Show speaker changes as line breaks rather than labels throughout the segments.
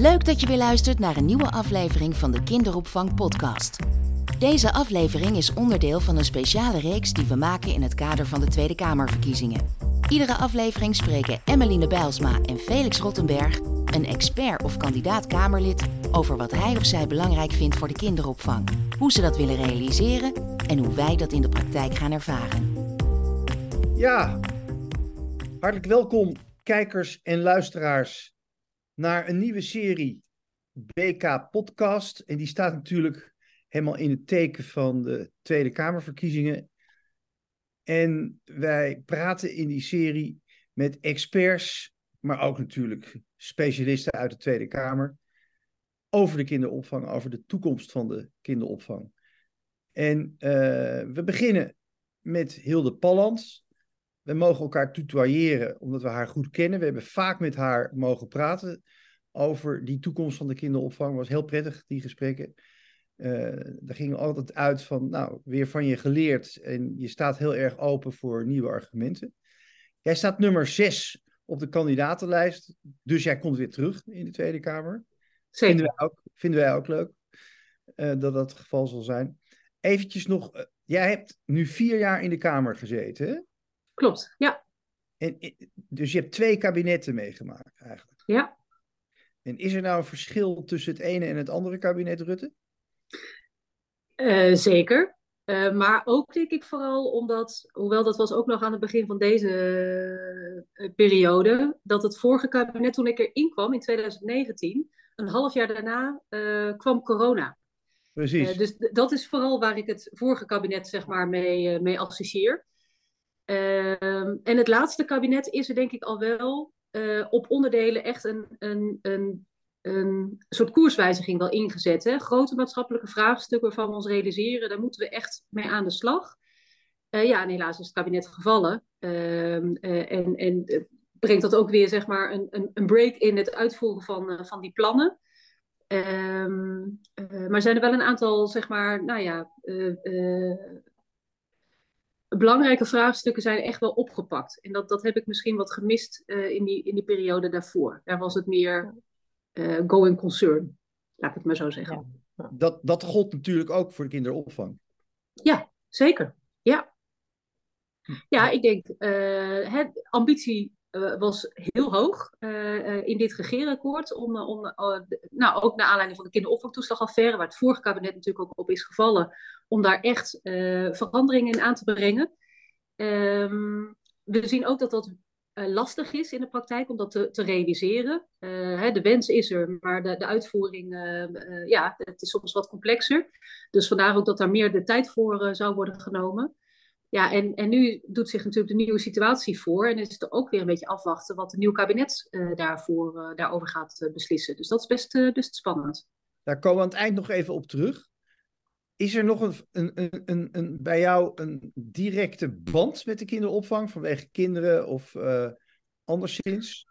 Leuk dat je weer luistert naar een nieuwe aflevering van de Kinderopvang Podcast. Deze aflevering is onderdeel van een speciale reeks die we maken in het kader van de Tweede Kamerverkiezingen. Iedere aflevering spreken Emmeline Bijlsma en Felix Rottenberg, een expert of kandidaat Kamerlid, over wat hij of zij belangrijk vindt voor de kinderopvang, hoe ze dat willen realiseren en hoe wij dat in de praktijk gaan ervaren.
Ja, hartelijk welkom kijkers en luisteraars naar een nieuwe serie BK Podcast. En die staat natuurlijk helemaal in het teken van de Tweede Kamerverkiezingen. En wij praten in die serie met experts, maar ook natuurlijk specialisten uit de Tweede Kamer over de kinderopvang, over de toekomst van de kinderopvang. En uh, we beginnen met Hilde Pallands. We mogen elkaar tutoyeren omdat we haar goed kennen. We hebben vaak met haar mogen praten over die toekomst van de kinderopvang. Het was heel prettig, die gesprekken. Uh, daar ging altijd uit van, nou, weer van je geleerd. En je staat heel erg open voor nieuwe argumenten. Jij staat nummer 6 op de kandidatenlijst. Dus jij komt weer terug in de Tweede Kamer.
Zeker.
Vinden wij ook, vinden wij ook leuk uh, dat dat het geval zal zijn. Eventjes nog, uh, jij hebt nu vier jaar in de Kamer gezeten, hè?
Klopt, ja.
En, dus je hebt twee kabinetten meegemaakt eigenlijk.
Ja.
En is er nou een verschil tussen het ene en het andere kabinet Rutte?
Uh, zeker. Uh, maar ook denk ik vooral omdat, hoewel dat was ook nog aan het begin van deze uh, periode, dat het vorige kabinet toen ik erin kwam in 2019, een half jaar daarna kwam corona.
Precies.
dus dat is vooral waar ik het vorige kabinet zeg maar mee, mee associeer. Ehm, en het laatste kabinet is er denk ik al wel uh, op onderdelen echt een, een, een, een soort koerswijziging wel ingezet. Hè? Grote maatschappelijke vraagstukken waarvan we ons realiseren, daar moeten we echt mee aan de slag. Uh, ja, en helaas is het kabinet gevallen. Uh, en en brengt dat ook weer zeg maar, een, een, een break in het uitvoeren van, van die plannen. Ehm, maar zijn er wel een aantal, zeg maar, nou ja, belangrijke vraagstukken zijn echt wel opgepakt. En dat, dat heb ik misschien wat gemist uh, in, die, in die periode daarvoor. Daar was het meer uh, going concern, laat ik het maar zo zeggen.
Ja. Dat, dat gold natuurlijk ook voor de kinderopvang.
Ja, zeker. Ja, ja ik denk, uh, het, ambitie was heel hoog in dit regeerakkoord. Om, om, nou, ook naar aanleiding van de kinderopvangtoeslagaffaire, waar het vorige kabinet natuurlijk ook op is gevallen, om daar echt veranderingen in aan te brengen. Um, we zien ook dat dat lastig is in de praktijk om dat te, te realiseren. Hè, de wens is er, maar de, de uitvoering, ja, het is soms wat complexer. Dus vandaar ook dat daar meer de tijd voor zou worden genomen. Ja, en, en nu doet zich natuurlijk de nieuwe situatie voor. En is het ook weer een beetje afwachten wat het nieuwe kabinet daarvoor, daarover gaat beslissen. Dus dat is best, best spannend.
Daar komen we aan het eind nog even op terug. Is er nog een, een, een, een, bij jou een directe band met de kinderopvang vanwege kinderen of anderszins?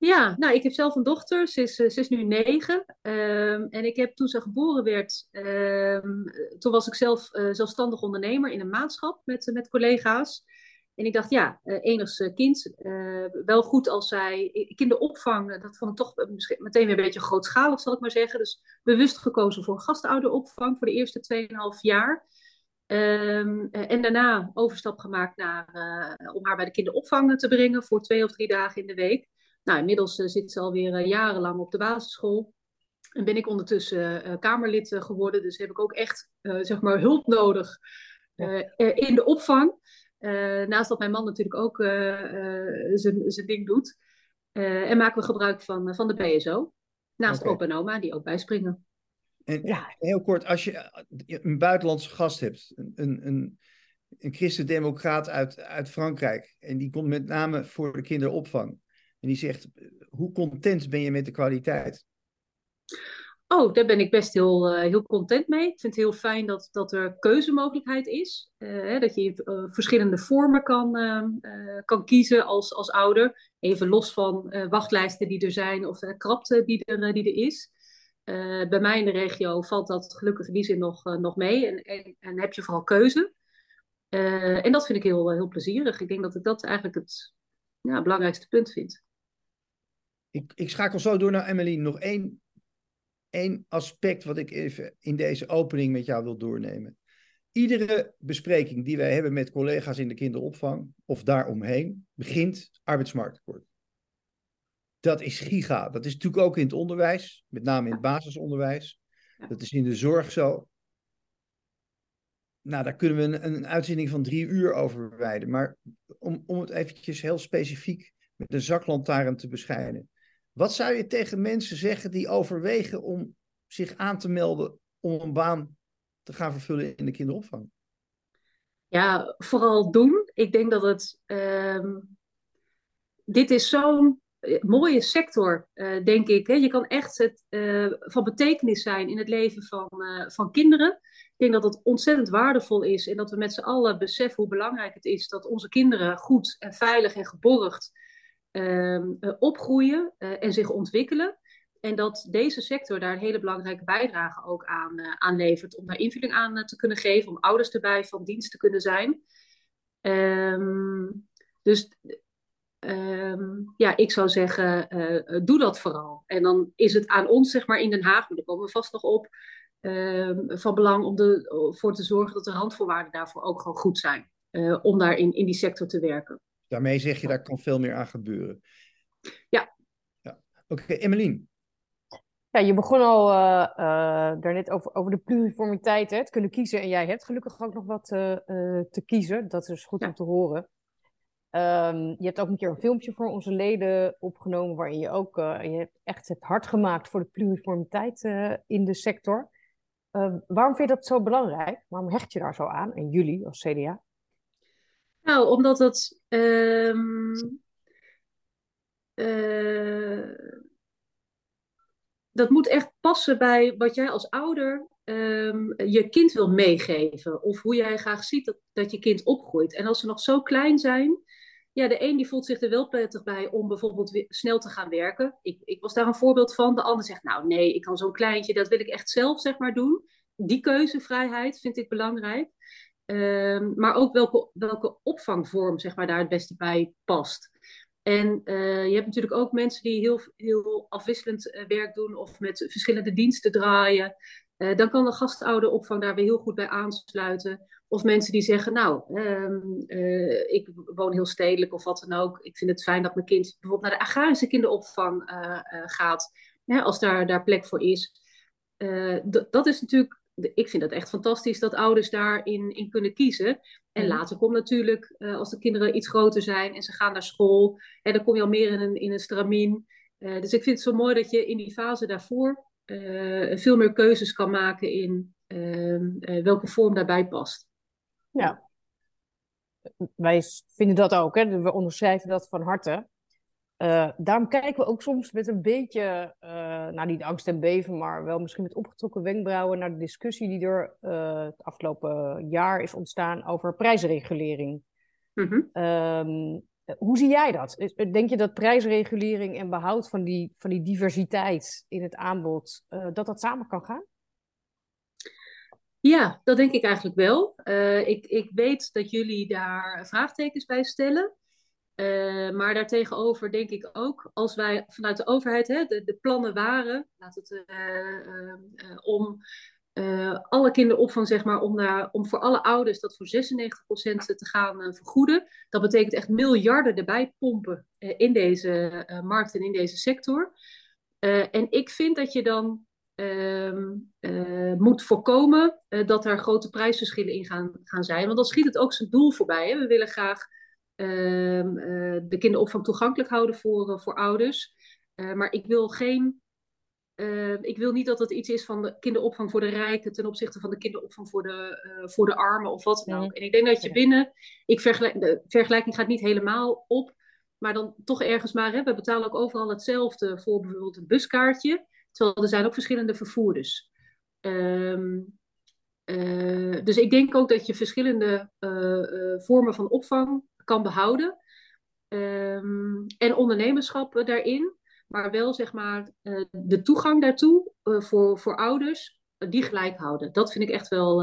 Ja, nou, ik heb zelf een dochter. Ze is, is nu negen. Um, en ik heb toen ze geboren werd, um, toen was ik zelf uh, zelfstandig ondernemer in een maatschap met, met collega's. En ik dacht, ja, uh, kind, wel goed als zij kinderopvang, dat vond ik toch meteen weer een beetje grootschalig, zal ik maar zeggen. Dus bewust gekozen voor gastouderopvang voor de eerste 2,5 jaar. Um, en daarna overstap gemaakt naar, om haar bij de kinderopvang te brengen voor twee of drie dagen in de week. Nou, inmiddels zit ze alweer jarenlang op de basisschool. En ben ik ondertussen Kamerlid geworden, dus heb ik ook echt, zeg maar, hulp nodig in de opvang. Uh, naast dat mijn man natuurlijk ook uh, uh, zijn ding doet. en maken we gebruik van, van de BSO. Naast okay. opa en oma, die ook bijspringen.
En ja. heel kort, als je een buitenlandse gast hebt, een, een, een christendemocraat uit, uit Frankrijk, en die komt met name voor de kinderopvang, en die zegt, hoe content ben je met de kwaliteit?
Oh, daar ben ik best heel, uh, heel content mee. Ik vind het heel fijn dat, dat er keuzemogelijkheid is. Uh, dat je uh, verschillende vormen kan, kan kiezen als, als ouder. Even los van wachtlijsten die er zijn of krapte die er, die er is. bij mij in de regio valt dat gelukkig in die zin nog, nog mee. En, en, en, heb je vooral keuze. en dat vind ik heel, heel plezierig. Ik denk dat ik dat eigenlijk het ja, belangrijkste punt vind.
Ik, ik schakel zo door naar Emily. Nog één, één aspect wat ik even in deze opening met jou wil doornemen. Iedere bespreking die wij hebben met collega's in de kinderopvang of daaromheen begint arbeidsmarktakkoord. Dat is giga. Dat is natuurlijk ook in het onderwijs, met name in het basisonderwijs. Dat is in de zorg zo. Nou, daar kunnen we een, een uitzending van drie uur over wijden. Maar om, om het eventjes heel specifiek met een zaklantaarn te beschijnen. Wat zou je tegen mensen zeggen die overwegen om zich aan te melden om een baan te gaan vervullen in de kinderopvang?
Ja, vooral doen. Ik denk dat het. Ehm, dit is zo'n eh, mooie sector, uh, denk ik. Hè? Je kan echt het, uh, van betekenis zijn in het leven van, van kinderen. Ik denk dat het ontzettend waardevol is en dat we met z'n allen beseffen hoe belangrijk het is dat onze kinderen goed en veilig en geborgd ehm, opgroeien en zich ontwikkelen. En dat deze sector daar een hele belangrijke bijdrage ook aan, aan levert om daar invulling aan te kunnen geven, om ouders erbij van dienst te kunnen zijn. Um, dus Ehm, ja, ik zou zeggen, doe dat vooral. En dan is het aan ons, zeg maar, in Den Haag, maar daar komen we vast nog op, ehm, van belang om ervoor te zorgen dat de randvoorwaarden daarvoor ook gewoon goed zijn. Om daar in, in die sector te werken.
Daarmee zeg je, daar kan veel meer aan gebeuren.
Ja.
ja. Oké, okay, Emmeline.
Ja, je begon al uh, daarnet over, over de pluriformiteit, hè, het kunnen kiezen. En jij hebt gelukkig ook nog wat te kiezen. Dat is goed om te horen. Um, je hebt ook een keer een filmpje voor onze leden opgenomen waarin je ook uh, je hebt echt het hard gemaakt voor de pluriformiteit uh, in de sector. Uh, waarom vind je dat zo belangrijk? Waarom hecht je daar zo aan? En jullie als CDA?
Nou, omdat het. Um, dat moet echt passen bij wat jij als ouder um, je kind wil meegeven. Of hoe jij graag ziet dat, dat je kind opgroeit. En als ze nog zo klein zijn, ja, de een die voelt zich er wel prettig bij om bijvoorbeeld snel te gaan werken. Ik, ik was daar een voorbeeld van. De ander zegt, nou nee, ik kan zo'n kleintje, dat wil ik echt zelf zeg maar doen. Die keuzevrijheid vind ik belangrijk. Um, maar ook welke, welke opvangvorm zeg maar, daar het beste bij past. En uh, je hebt natuurlijk ook mensen die heel, heel afwisselend uh, werk doen of met verschillende diensten draaien. Uh, dan kan de gastouderopvang daar weer heel goed bij aansluiten. Of mensen die zeggen, nou, uh, ik woon heel stedelijk of wat dan ook. Ik vind het fijn dat mijn kind bijvoorbeeld naar de agrarische kinderopvang gaat. Als daar, daar plek voor is. dat is natuurlijk, ik vind het echt fantastisch dat ouders daarin in kunnen kiezen. En mhm. later komt natuurlijk, als de kinderen iets groter zijn en ze gaan naar school. En dan kom je al meer in een, in een stramien. dus ik vind het zo mooi dat je in die fase daarvoor veel meer keuzes kan maken in ehm, welke vorm daarbij past.
Ja. Wij vinden dat ook, hè? we onderschrijven dat van harte. Uh, daarom kijken we ook soms met een beetje, uh, nou niet angst en beven, maar wel misschien met opgetrokken wenkbrauwen naar de discussie die er uh, het afgelopen jaar is ontstaan over prijsregulering. Mm -hmm. hoe zie jij dat? Denk je dat prijsregulering en behoud van die, van die diversiteit in het aanbod, dat dat samen kan gaan?
Ja, dat denk ik eigenlijk wel. Ik, ik weet dat jullie daar vraagtekens bij stellen. Uh, maar daartegenover denk ik ook, als wij vanuit de overheid hè, de, de plannen waren, laat het, uh, om alle kinderopvang, zeg maar, om, om voor alle ouders dat voor 96% te gaan vergoeden. Dat betekent echt miljarden erbij pompen in deze markt en in deze sector. en ik vind dat je dan uh, moet voorkomen uh, dat er grote prijsverschillen in gaan, gaan zijn. Want dan schiet het ook zijn doel voorbij. Hè? We willen graag uh, de kinderopvang toegankelijk houden voor, voor ouders. maar ik wil geen. ik wil niet dat het iets is van de kinderopvang voor de rijken ten opzichte van de kinderopvang voor de, voor de armen of wat dan ook. En ik denk dat je binnen. Ik vergelijk, de vergelijking gaat niet helemaal op, maar dan toch ergens maar. Hè, we betalen ook overal hetzelfde voor bijvoorbeeld een buskaartje. Terwijl er zijn ook verschillende vervoerders. Um, uh, dus ik denk ook dat je verschillende uh, uh, vormen van opvang kan behouden. Um, en ondernemerschap daarin. Maar wel zeg maar de toegang daartoe voor, voor ouders, die gelijk houden. Dat vind ik echt wel,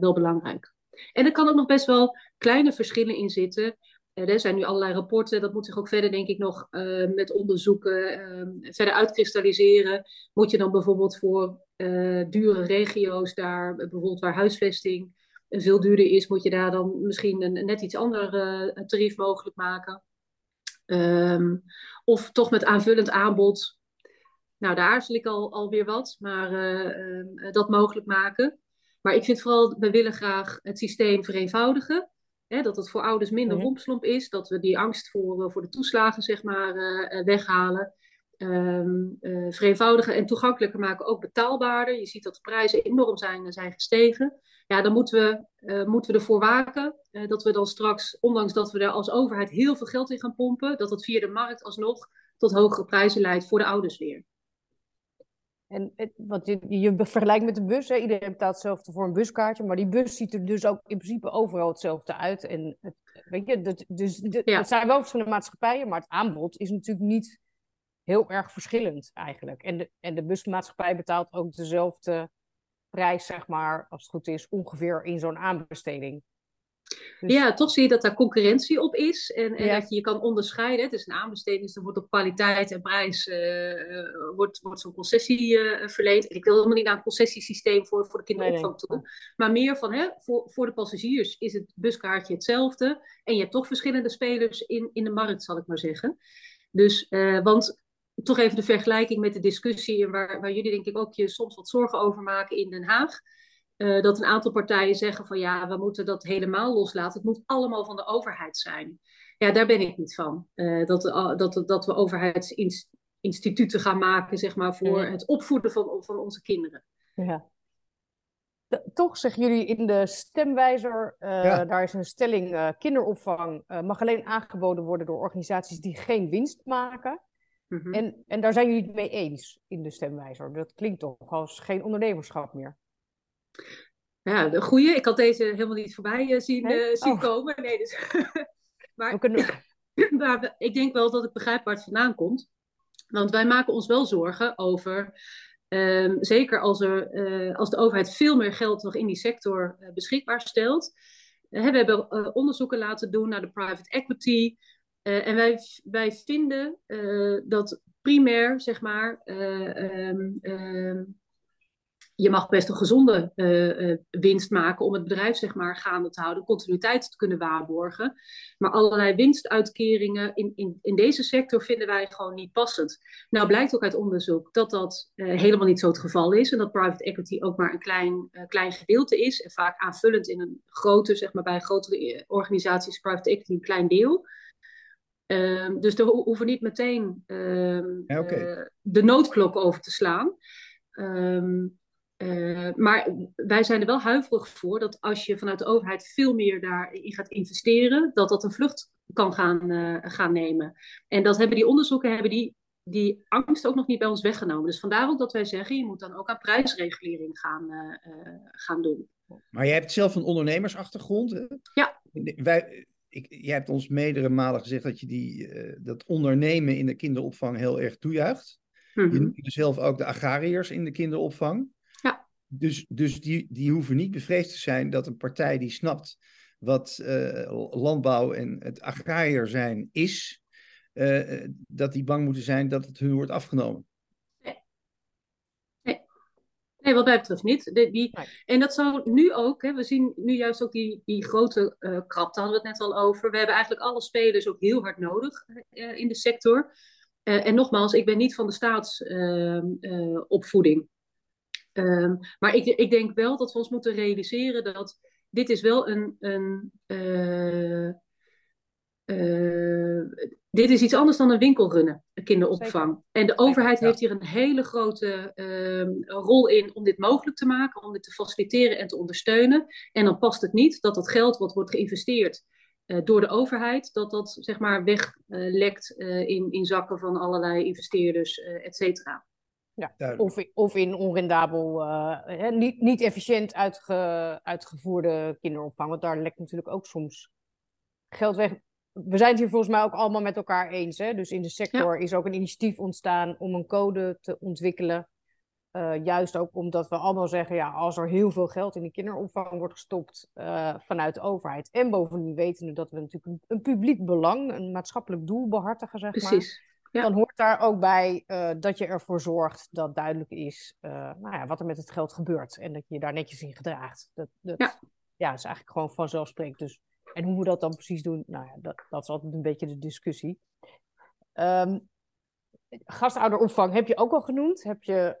wel belangrijk. En er kan ook nog best wel kleine verschillen in zitten. er zijn nu allerlei rapporten, dat moet zich ook verder, denk ik, nog met onderzoeken verder uitkristalliseren. Moet je dan bijvoorbeeld voor dure regio's, daar bijvoorbeeld waar huisvesting veel duurder is, moet je daar dan misschien een, net iets ander tarief mogelijk maken. Ehm, of toch met aanvullend aanbod. Nou, daar aarzel ik al, alweer wat, maar uh, dat mogelijk maken. Maar ik vind vooral, we willen graag het systeem vereenvoudigen. Hè, dat het voor ouders minder mm rompslomp is. Dat we die angst voor, eh, voor de toeslagen, zeg maar, weghalen. Um, vereenvoudigen en toegankelijker maken, ook betaalbaarder. Je ziet dat de prijzen enorm zijn, zijn gestegen ja, dan moeten we, uh, moeten we ervoor waken uh, dat we dan straks, ondanks dat we er als overheid heel veel geld in gaan pompen, dat het via de markt alsnog tot hogere prijzen leidt voor de ouders weer.
En wat je, je vergelijkt met de bus, hè? iedereen betaalt hetzelfde voor een buskaartje, maar die bus ziet er dus ook in principe overal hetzelfde uit. En het, weet je, dat, dus de, ja. het zijn wel verschillende maatschappijen, maar het aanbod is natuurlijk niet heel erg verschillend eigenlijk. En de, en de busmaatschappij betaalt ook dezelfde prijs, zeg maar, als het goed is, ongeveer in zo'n aanbesteding.
Dus... Ja, toch zie je dat daar concurrentie op is en, en dat je je kan onderscheiden. Het is een aanbesteding, dus er wordt op kwaliteit en prijs uh, wordt, wordt zo'n concessie uh, verleend. En ik wil helemaal niet naar een concessiesysteem voor, voor de kinderopvang nee, toe, maar meer van hè, voor, voor de passagiers is het buskaartje hetzelfde en je hebt toch verschillende spelers in, in de markt, zal ik maar zeggen. Dus, want toch even de vergelijking met de discussie waar, waar jullie denk ik ook je soms wat zorgen over maken in Den Haag. Uh, dat een aantal partijen zeggen van ja, we moeten dat helemaal loslaten. Het moet allemaal van de overheid zijn. Ja, daar ben ik niet van. Uh, dat, uh, dat, dat we overheidsinstituten gaan maken, zeg maar, voor het opvoeden van, van onze kinderen.
Ja. Toch zeggen jullie in de stemwijzer, ja. daar is een stelling, kinderopvang mag alleen aangeboden worden door organisaties die geen winst maken. Mhm. en, en daar zijn jullie het mee eens in de stemwijzer. Dat klinkt toch als geen ondernemerschap meer.
Ja, de goede. Ik had deze helemaal niet voorbij uh, zien, uh, zien oh. komen. Nee, dus maar, kunnen... maar ik denk wel dat ik begrijp waar het vandaan komt. Want wij maken ons wel zorgen over Um, zeker als, er, uh, als de overheid veel meer geld nog in die sector uh, beschikbaar stelt. Uh, we hebben onderzoeken laten doen naar de private equity. Uh, en wij, wij vinden uh, dat primair, zeg maar, uh, je mag best een gezonde winst maken om het bedrijf, zeg maar, gaande te houden, continuïteit te kunnen waarborgen. Maar allerlei winstuitkeringen in, in, in deze sector vinden wij gewoon niet passend. Nou blijkt ook uit onderzoek dat dat helemaal niet zo het geval is en dat private equity ook maar een klein, klein gedeelte is en vaak aanvullend in een grote, zeg maar, bij grotere organisaties private equity een klein deel. Um, dus we hoeven niet meteen um, ja, okay. uh, de noodklok over te slaan. Um, uh, maar wij zijn er wel huiverig voor dat als je vanuit de overheid veel meer daarin gaat investeren, dat dat een vlucht kan gaan, uh, gaan nemen. En dat hebben die onderzoeken hebben die, die angst ook nog niet bij ons weggenomen. Dus vandaar ook dat wij zeggen, je moet dan ook aan prijsregulering gaan, gaan doen.
Maar jij hebt zelf een ondernemersachtergrond. Hè?
Ja.
Wij, ik, jij hebt ons meerdere malen gezegd dat je die, uh, dat ondernemen in de kinderopvang heel erg toejuicht. Mm -hmm. Je noemt dus zelf ook de agrariërs in de kinderopvang.
Ja.
Dus, dus die, die hoeven niet bevreesd te zijn dat een partij die snapt wat uh, landbouw en het agrariër zijn is, uh, dat die bang moeten zijn dat het hun wordt afgenomen.
Nee, wat mij betreft niet. De, die, En dat zou nu ook, hè, we zien nu juist ook die, die grote uh, krapte, hadden we het net al over. We hebben eigenlijk alle spelers ook heel hard nodig uh, in de sector. Uh, en nogmaals, ik ben niet van de staatsopvoeding. Um, maar ik, ik denk wel dat we ons moeten realiseren dat dit is wel een, een uh, dit is iets anders dan een winkelrunnen, een kinderopvang. Zeker. En de overheid heeft hier een hele grote uh, rol in om dit mogelijk te maken, om dit te faciliteren en te ondersteunen. En dan past het niet dat dat geld wat wordt geïnvesteerd uh, door de overheid, dat dat zeg maar weglekt in, in zakken van allerlei investeerders, et cetera.
Ja, of, of in onrendabel, niet, niet efficiënt uitge, uitgevoerde kinderopvang, want daar lekt natuurlijk ook soms geld weg we zijn het hier volgens mij ook allemaal met elkaar eens. Hè? Dus in de sector ja. is ook een initiatief ontstaan om een code te ontwikkelen. Uh, juist ook omdat we allemaal zeggen, ja, als er heel veel geld in de kinderopvang wordt gestopt uh, vanuit de overheid. En bovendien weten we dat we natuurlijk een, een, publiek belang, een maatschappelijk doel behartigen, zeg
Precies.
maar. Dan hoort daar ook bij uh, dat je ervoor zorgt dat duidelijk is nou ja, wat er met het geld gebeurt. En dat je je daar netjes in gedraagt. Dat, dat ja. ja, is eigenlijk gewoon vanzelfsprekend. Dus, en hoe we dat dan precies doen, nou ja, dat, dat is altijd een beetje de discussie. Um, gastouderopvang heb je ook al genoemd. Heb je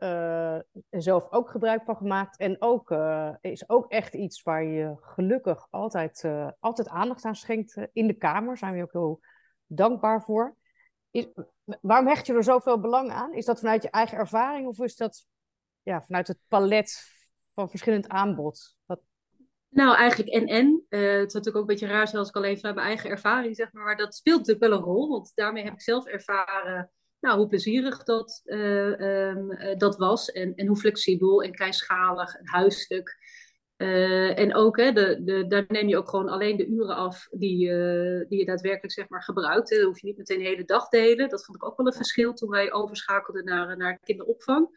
uh, zelf ook gebruik van gemaakt. En ook, uh, is ook echt iets waar je gelukkig altijd, uh, altijd aandacht aan schenkt in de Kamer. Zijn we ook heel dankbaar voor. Is, waarom hecht je er zoveel belang aan? Is dat vanuit je eigen ervaring of is dat ja, vanuit het palet van verschillend aanbod?
Nou, eigenlijk en-en. het is natuurlijk ook een beetje raar, zelfs ik alleen vanuit mijn eigen ervaring zeg maar. Maar dat speelt natuurlijk wel een rol, want daarmee heb ik zelf ervaren nou, hoe plezierig dat, uh, um, dat was en, en hoe flexibel en kleinschalig en. Uh, en ook, hè, de, de, daar neem je ook gewoon alleen de uren af die, uh, die je daadwerkelijk zeg maar, gebruikt. Dan hoef je niet meteen de hele dag delen. Dat vond ik ook wel een verschil toen wij overschakelden naar, naar kinderopvang.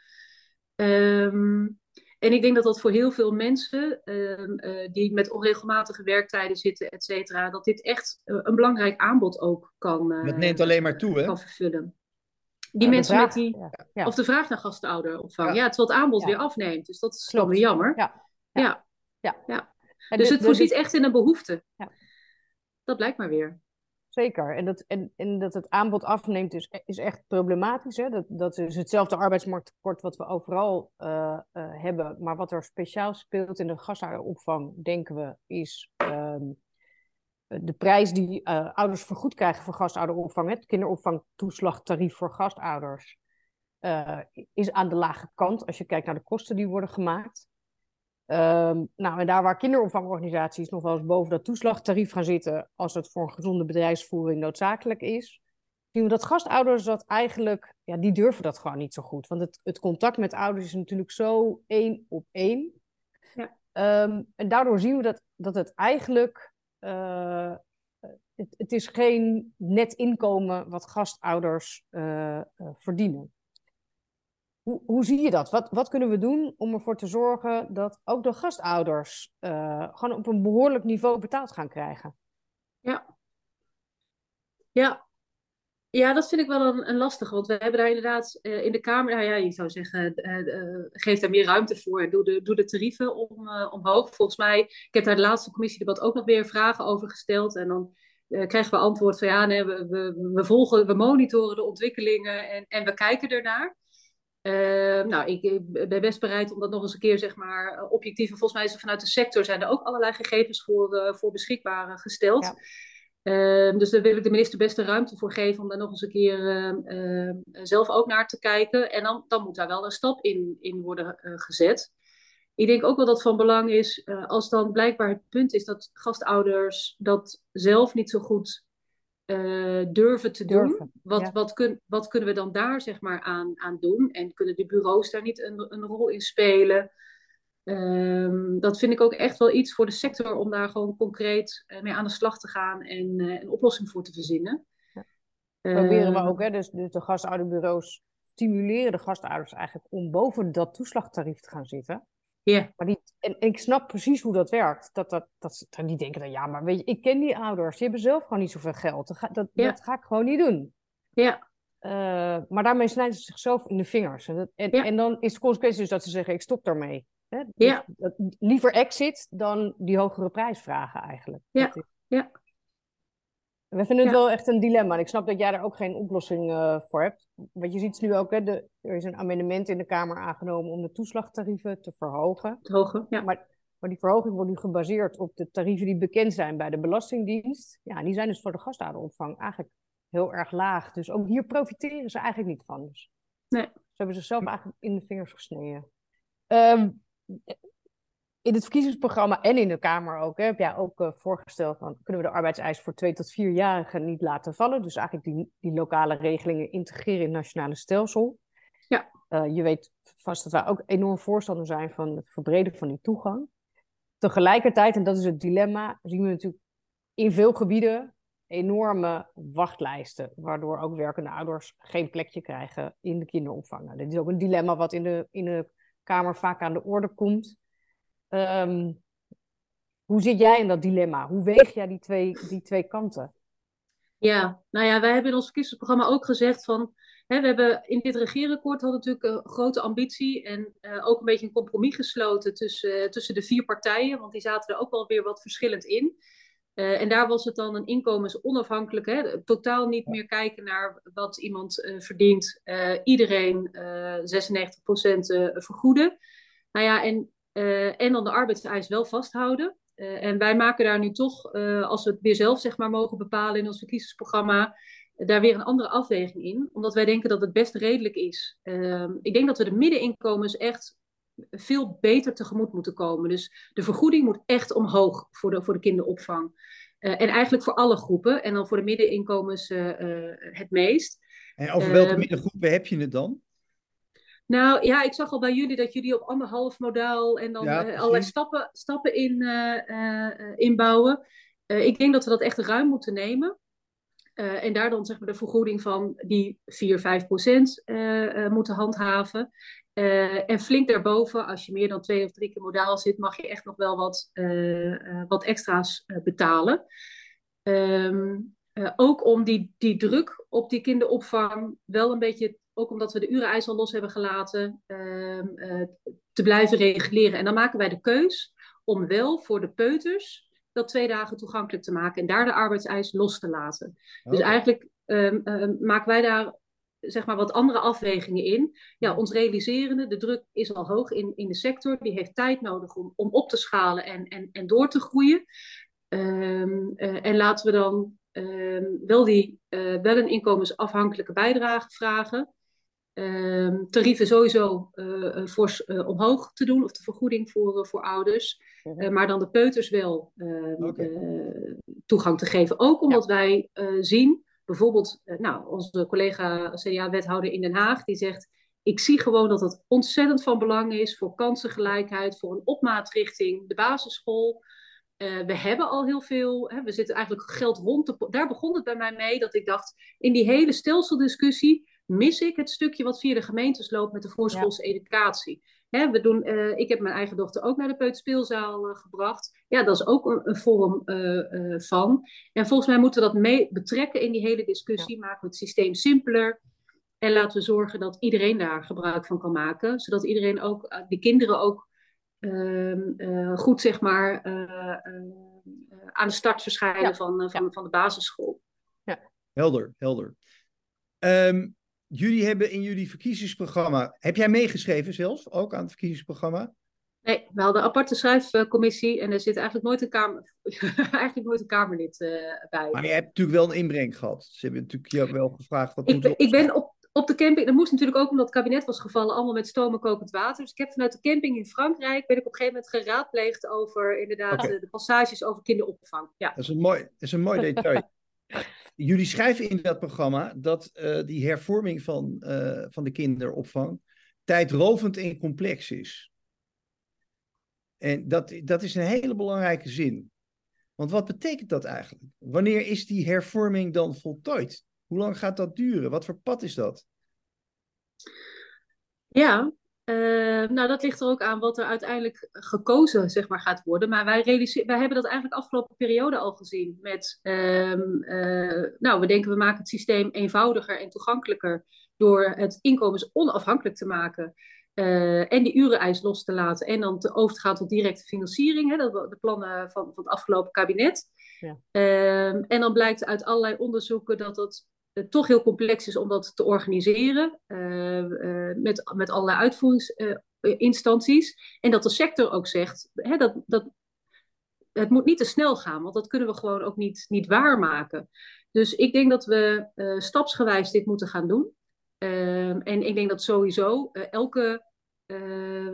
Um, en ik denk dat dat voor heel veel mensen um, uh, die met onregelmatige werktijden zitten, et cetera, dat dit echt een belangrijk aanbod ook kan,
uh, het neemt alleen maar toe, hè?
kan vervullen. Die mensen met die. Ja. Of de vraag naar gastouderopvang. Ja, ja terwijl het aanbod weer afneemt. Dus dat is gewoon weer jammer. Ja. Ja. ja. Dus het voorziet echt in een behoefte. Dat blijkt maar weer.
Zeker. En dat, en, en dat het aanbod afneemt is, is echt problematisch. Hè? Dat, dat is hetzelfde arbeidsmarkttekort wat we overal uh, uh, hebben. Maar wat er speciaal speelt in de gastouderopvang, denken we, is um, de prijs die uh, ouders vergoed krijgen voor gastouderopvang, het kinderopvangtoeslagtarief voor gastouders, is aan de lage kant als je kijkt naar de kosten die worden gemaakt. Um, nou, en daar waar kinderopvangorganisaties nog wel eens boven dat toeslagtarief gaan zitten, als het voor een gezonde bedrijfsvoering noodzakelijk is, zien we dat gastouders dat eigenlijk, ja, die durven dat gewoon niet zo goed. Want het, het contact met ouders is natuurlijk zo één op één. Ja. Um, en daardoor zien we dat, dat het eigenlijk uh, het, het, is geen net inkomen wat gastouders uh, uh, verdienen. Hoe, hoe, zie je dat? Wat, wat, kunnen we doen om ervoor te zorgen dat ook de gastouders gewoon op een behoorlijk niveau betaald gaan krijgen?
Ja. Ja, ja, dat vind ik wel een, een lastige. Want we hebben daar inderdaad uh, in de Kamer, nou ja, je zou zeggen, uh, geef daar meer ruimte voor. Doe de, doe de tarieven om, omhoog. Volgens mij, ik heb daar de laatste commissiedebat ook nog weer vragen over gesteld. En dan krijgen we antwoord van ja, we, we, we, volgen, we monitoren de ontwikkelingen en, en we kijken ernaar. Nou, ik, ik, ben best bereid om dat nog eens een keer, zeg maar, objectief. En volgens mij is er vanuit de sector zijn er ook allerlei gegevens voor, voor beschikbaar gesteld. Ja. Uh, dus daar wil ik de minister best de ruimte voor geven om daar nog eens een keer uh, zelf ook naar te kijken. En dan, dan moet daar wel een stap in, in worden eh, gezet. Ik denk ook wel dat van belang is, eh, als dan blijkbaar het punt is dat gastouders dat zelf niet zo goed eh, durven te durven, doen. Wat, ja. wat, kun, wat kunnen we dan daar zeg maar aan, aan doen? En kunnen de bureaus daar niet een, een rol in spelen? Um, dat vind ik ook echt wel iets voor de sector om daar gewoon concreet uh, mee aan de slag te gaan en uh, een oplossing voor te verzinnen. Ja.
Proberen we ehm, ook, hè? Dus, dus de gastouderbureaus stimuleren de gastouders eigenlijk om boven dat toeslagtarief te gaan zitten.
Ja.
Maar die, en, en, ik snap precies hoe dat werkt. Dat, dat, dat, dat die denken dan, ja, maar weet je, ik ken die ouders, die hebben zelf gewoon niet zoveel geld. Dat ga, dat, ja. dat ga ik gewoon niet doen.
Ja.
Uh, maar daarmee snijden ze zichzelf in de vingers. En, dat, en, ja. en dan is de consequentie dus dat ze zeggen, ik stop daarmee. Hè? Dus
ja.
liever exit dan die hogere prijs vragen eigenlijk.
Ja, is... ja.
We vinden het ja. wel echt een dilemma. En ik snap dat jij daar ook geen oplossing uh, voor hebt. Wat je ziet nu ook, hè, de, er is een amendement in de Kamer aangenomen om de toeslagtarieven te verhogen.
Te hogen, ja.
Maar, maar die verhoging wordt nu gebaseerd op de tarieven die bekend zijn bij de Belastingdienst. Ja, en die zijn dus voor de gastouderopvang eigenlijk heel erg laag. Dus ook hier profiteren ze eigenlijk niet van. Dus
nee.
Ze hebben zichzelf eigenlijk in de vingers gesneden. Um, in het verkiezingsprogramma en in de Kamer ook, hè, heb jij ook uh, voorgesteld van kunnen we de arbeidseis voor twee tot vierjarigen niet laten vallen. Dus eigenlijk die, die lokale regelingen integreren in het nationale stelsel.
Ja.
Uh, je weet vast dat wij ook enorm voorstander zijn van het verbreden van die toegang. Tegelijkertijd, en dat is het dilemma, zien we natuurlijk in veel gebieden enorme wachtlijsten, waardoor ook werkende ouders geen plekje krijgen in de kinderopvang. Nou, dit is ook een dilemma wat in de, in de Kamer vaak aan de orde komt. Ehm, hoe zit jij in dat dilemma? Hoe weeg jij die twee, die twee kanten?
Ja, nou ja, wij hebben in ons verkiezingsprogramma ook gezegd van... Hè, we hebben in dit regeerakkoord hadden natuurlijk een grote ambitie... en uh, ook een beetje een compromis gesloten tussen, uh, tussen de vier partijen... want die zaten er ook wel weer wat verschillend in. En daar was het dan een inkomensonafhankelijk... Hè, totaal niet meer kijken naar wat iemand verdient. iedereen 96% vergoeden. Nou ja, en, en dan de arbeidseis wel vasthouden... Uh, en wij maken daar nu toch, uh, als we het weer zelf zeg maar, mogen bepalen in ons verkiezingsprogramma, daar weer een andere afweging in. Omdat wij denken dat het best redelijk is. Ehm, ik denk dat we de middeninkomens echt veel beter tegemoet moeten komen. Dus de vergoeding moet echt omhoog voor de, voor de kinderopvang. en eigenlijk voor alle groepen. En dan voor de middeninkomens het meest.
En over welke ehm, middengroepen heb je het dan?
Nou ja, ik zag al bij jullie dat jullie op anderhalf modaal en dan ja, uh, allerlei stappen, stappen in, uh, uh, inbouwen. ik denk dat we dat echt ruim moeten nemen. en daar dan zeg maar de vergoeding van die 4, 5 procent moeten handhaven. en flink daarboven, als je meer dan twee of drie keer modaal zit, mag je echt nog wel wat, wat extra's betalen. Um, ook om die, die druk op die kinderopvang wel een beetje ook omdat we de ureneis al los hebben gelaten, uh, uh, te blijven reguleren. En dan maken wij de keus om wel voor de peuters dat twee dagen toegankelijk te maken en daar de arbeidseis los te laten. Dus eigenlijk um, uh, maken wij daar zeg maar wat andere afwegingen in. Ja, ons realiserende, de druk is al hoog in, in de sector. Die heeft tijd nodig om, om op te schalen en, en, en door te groeien. Um, en laten we dan wel, die, uh, wel een inkomensafhankelijke bijdrage vragen. Um, tarieven sowieso uh, fors uh, omhoog te doen, of de vergoeding voor, voor ouders. Uh, maar dan de peuters wel ehm, okay. toegang te geven. Ook omdat ja. wij zien, bijvoorbeeld, nou, onze collega CDA-wethouder in Den Haag, die zegt: Ik zie gewoon dat het ontzettend van belang is voor kansengelijkheid, voor een opmaat richting de basisschool. we hebben al heel veel, hè, we zitten eigenlijk geld rond. De, daar begon het bij mij mee dat ik dacht: in die hele stelseldiscussie mis ik het stukje wat via de gemeentes loopt met de voorschoolse ja. educatie. Hè, we doen, uh, ik heb mijn eigen dochter ook naar de peuterspeelzaal uh, gebracht. Ja, dat is ook een, een vorm uh, van. En volgens mij moeten we dat mee betrekken in die hele discussie. Ja. Maken we het systeem simpeler. En laten we zorgen dat iedereen daar gebruik van kan maken. Zodat iedereen ook, de kinderen ook ehm, goed zeg maar aan de start verschijnen ja. van, van, van de basisschool.
Ja. Helder, helder. Um, jullie hebben in jullie verkiezingsprogramma. Heb jij meegeschreven zelf ook aan het verkiezingsprogramma?
Nee, we hadden een aparte schrijfcommissie en er zit eigenlijk nooit een, kamer, eigenlijk nooit een Kamerlid uh, bij.
Maar je hebt natuurlijk wel een inbreng gehad. Ze hebben natuurlijk je wel gevraagd wat
ik, moet Ik ben op, op de camping, dat moest natuurlijk ook omdat het kabinet was gevallen, allemaal met stoom en kokend water. Dus ik heb vanuit de camping in Frankrijk, ben ik op een gegeven moment geraadpleegd over inderdaad okay. de, passages over kinderopvang. Ja.
Dat is een mooi, dat is een mooi detail. Jullie schrijven in dat programma dat uh, die hervorming van, uh, van de kinderopvang tijdrovend en complex is. En dat, dat is een hele belangrijke zin. Want wat betekent dat eigenlijk? Wanneer is die hervorming dan voltooid? Hoe lang gaat dat duren? Wat voor pad is dat?
Ja, uh, nou, dat ligt er ook aan wat er uiteindelijk gekozen zeg maar, gaat worden. Maar wij, wij hebben dat eigenlijk afgelopen periode al gezien. Met, um, uh, nou, we denken we maken het systeem eenvoudiger en toegankelijker door het inkomensonafhankelijk te maken. Uh, en die ureneis los te laten. En dan te over te gaan tot directe financiering. Hè, dat de plannen van, van het afgelopen kabinet. Ja. Um, en dan blijkt uit allerlei onderzoeken dat dat het toch heel complex is om dat te organiseren uh, uh, met, met allerlei uitvoeringsinstanties. En dat de sector ook zegt, hè, dat, dat, het moet niet te snel gaan, want dat kunnen we gewoon ook niet, niet waarmaken. Dus ik denk dat we stapsgewijs dit moeten gaan doen. Ehm, en ik denk dat sowieso elke,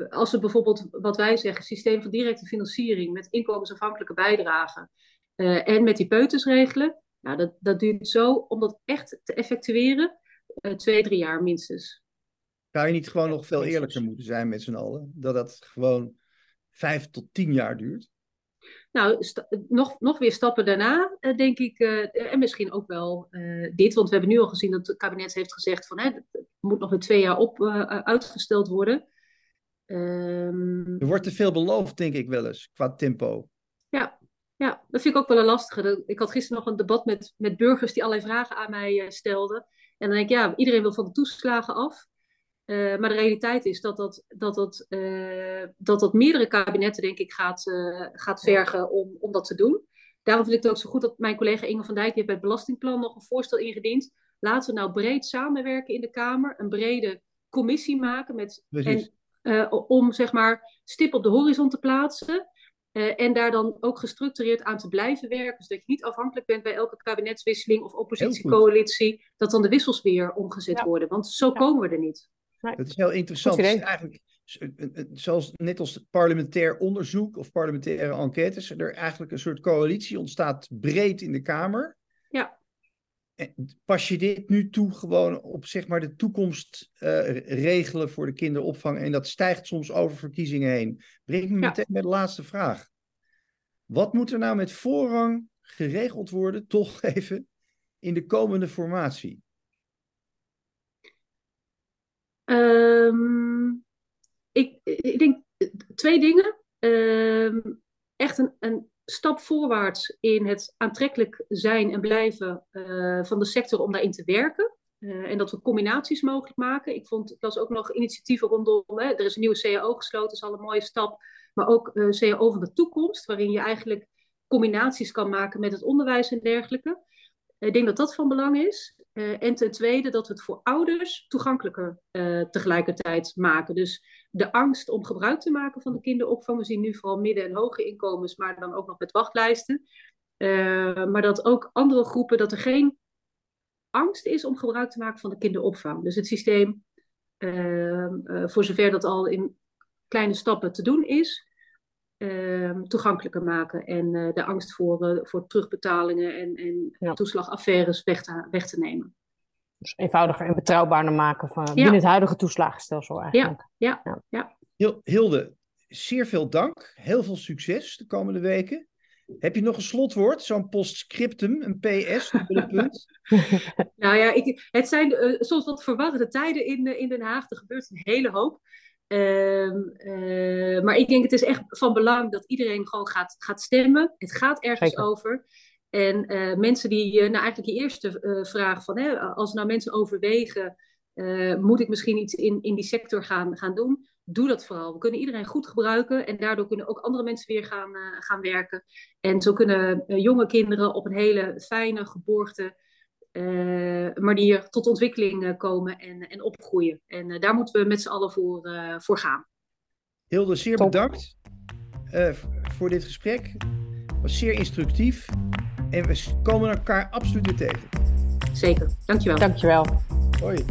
als we bijvoorbeeld wat wij zeggen, systeem van directe financiering met inkomensafhankelijke bijdragen en met die peuters regelen, nou, dat, dat duurt zo, om dat echt te effectueren, uh, twee, drie jaar minstens.
Zou je niet gewoon nog veel eerlijker moeten zijn met z'n allen? Dat dat gewoon vijf tot tien jaar duurt?
nou, nog, nog weer stappen daarna, denk ik, en misschien ook wel dit, want we hebben nu al gezien dat het kabinet heeft gezegd van hè, het moet nog weer twee jaar op uitgesteld worden.
Um, er wordt te veel beloofd, denk ik wel eens, qua tempo.
Ja, dat vind ik ook wel een lastige. Ik had gisteren nog een debat met, met burgers die allerlei vragen aan mij uh, stelden. En dan denk ik, ja, iedereen wil van de toeslagen af. Uh, maar de realiteit is dat dat, dat, dat, uh, dat, dat meerdere kabinetten, denk ik, gaat, gaat vergen om, om dat te doen. Daarom vind ik het ook zo goed dat mijn collega Inge van Dijk heeft bij het Belastingplan nog een voorstel ingediend. Laten we nou breed samenwerken in de Kamer, een brede commissie maken met, en om zeg maar stip op de horizon te plaatsen. Uh, en daar dan ook gestructureerd aan te blijven werken. Zodat je niet afhankelijk bent bij elke kabinetswisseling of oppositiecoalitie. Dat dan de wissels weer omgezet ja. worden. Want zo ja. komen we er niet.
Dat is heel interessant. is eigenlijk, zoals net als parlementair onderzoek of parlementaire enquêtes, er eigenlijk een soort coalitie ontstaat breed in de Kamer. Pas je dit nu toe gewoon op zeg maar, de toekomst uh, regelen voor de kinderopvang? En dat stijgt soms over verkiezingen heen. Breng me ja. meteen met de laatste vraag. Wat moet er nou met voorrang geregeld worden, toch even, in de komende formatie?
Um, ik, ik, denk twee dingen. Um, echt een, een stap voorwaarts in het aantrekkelijk zijn en blijven uh, van de sector om daarin te werken. Uh, en dat we combinaties mogelijk maken. Ik vond, dat was ook nog initiatieven rondom, hè, er is een nieuwe CAO gesloten, is al een mooie stap. Maar ook uh, CAO van de toekomst, waarin je eigenlijk combinaties kan maken met het onderwijs en dergelijke. Ik denk dat dat van belang is. Uh, en ten tweede dat we het voor ouders toegankelijker uh, tegelijkertijd maken. Dus de angst om gebruik te maken van de kinderopvang. We zien nu vooral midden- en hoge inkomens, maar dan ook nog met wachtlijsten. Uh, maar dat ook andere groepen, dat er geen angst is om gebruik te maken van de kinderopvang. Dus het systeem, voor zover dat al in kleine stappen te doen is, toegankelijker maken. En uh, de angst voor, uh, voor terugbetalingen en, en ja. toeslagaffaires weg te, weg te nemen.
Dus eenvoudiger en betrouwbaarder maken van, ja. binnen het huidige toeslagenstelsel eigenlijk.
Ja, ja, ja.
ja. Hilde, zeer veel dank. Heel veel succes de komende weken. Heb je nog een slotwoord? Zo'n postscriptum, een PS, een punt?
nou ja, ik, het zijn soms wat verwarrende tijden in, in Den Haag. Er gebeurt een hele hoop. Uh, uh, maar ik denk het is echt van belang dat iedereen gewoon gaat, gaat stemmen. Het gaat ergens Zeker. over. En uh, mensen die, nou eigenlijk je eerste vraag van, hè, als nou mensen overwegen, moet ik misschien iets in, in die sector gaan, gaan doen? Doe dat vooral. We kunnen iedereen goed gebruiken en daardoor kunnen ook andere mensen weer gaan, gaan werken. En zo kunnen jonge kinderen op een hele fijne, geborgde, uh, manier tot ontwikkeling uh, komen en, en opgroeien. En uh, daar moeten we met z'n allen voor, voor gaan.
Hilde, zeer Top. bedankt voor dit gesprek. Het was zeer instructief. En we komen elkaar absoluut weer tegen.
Zeker, dankjewel.
Dankjewel.
Hoi.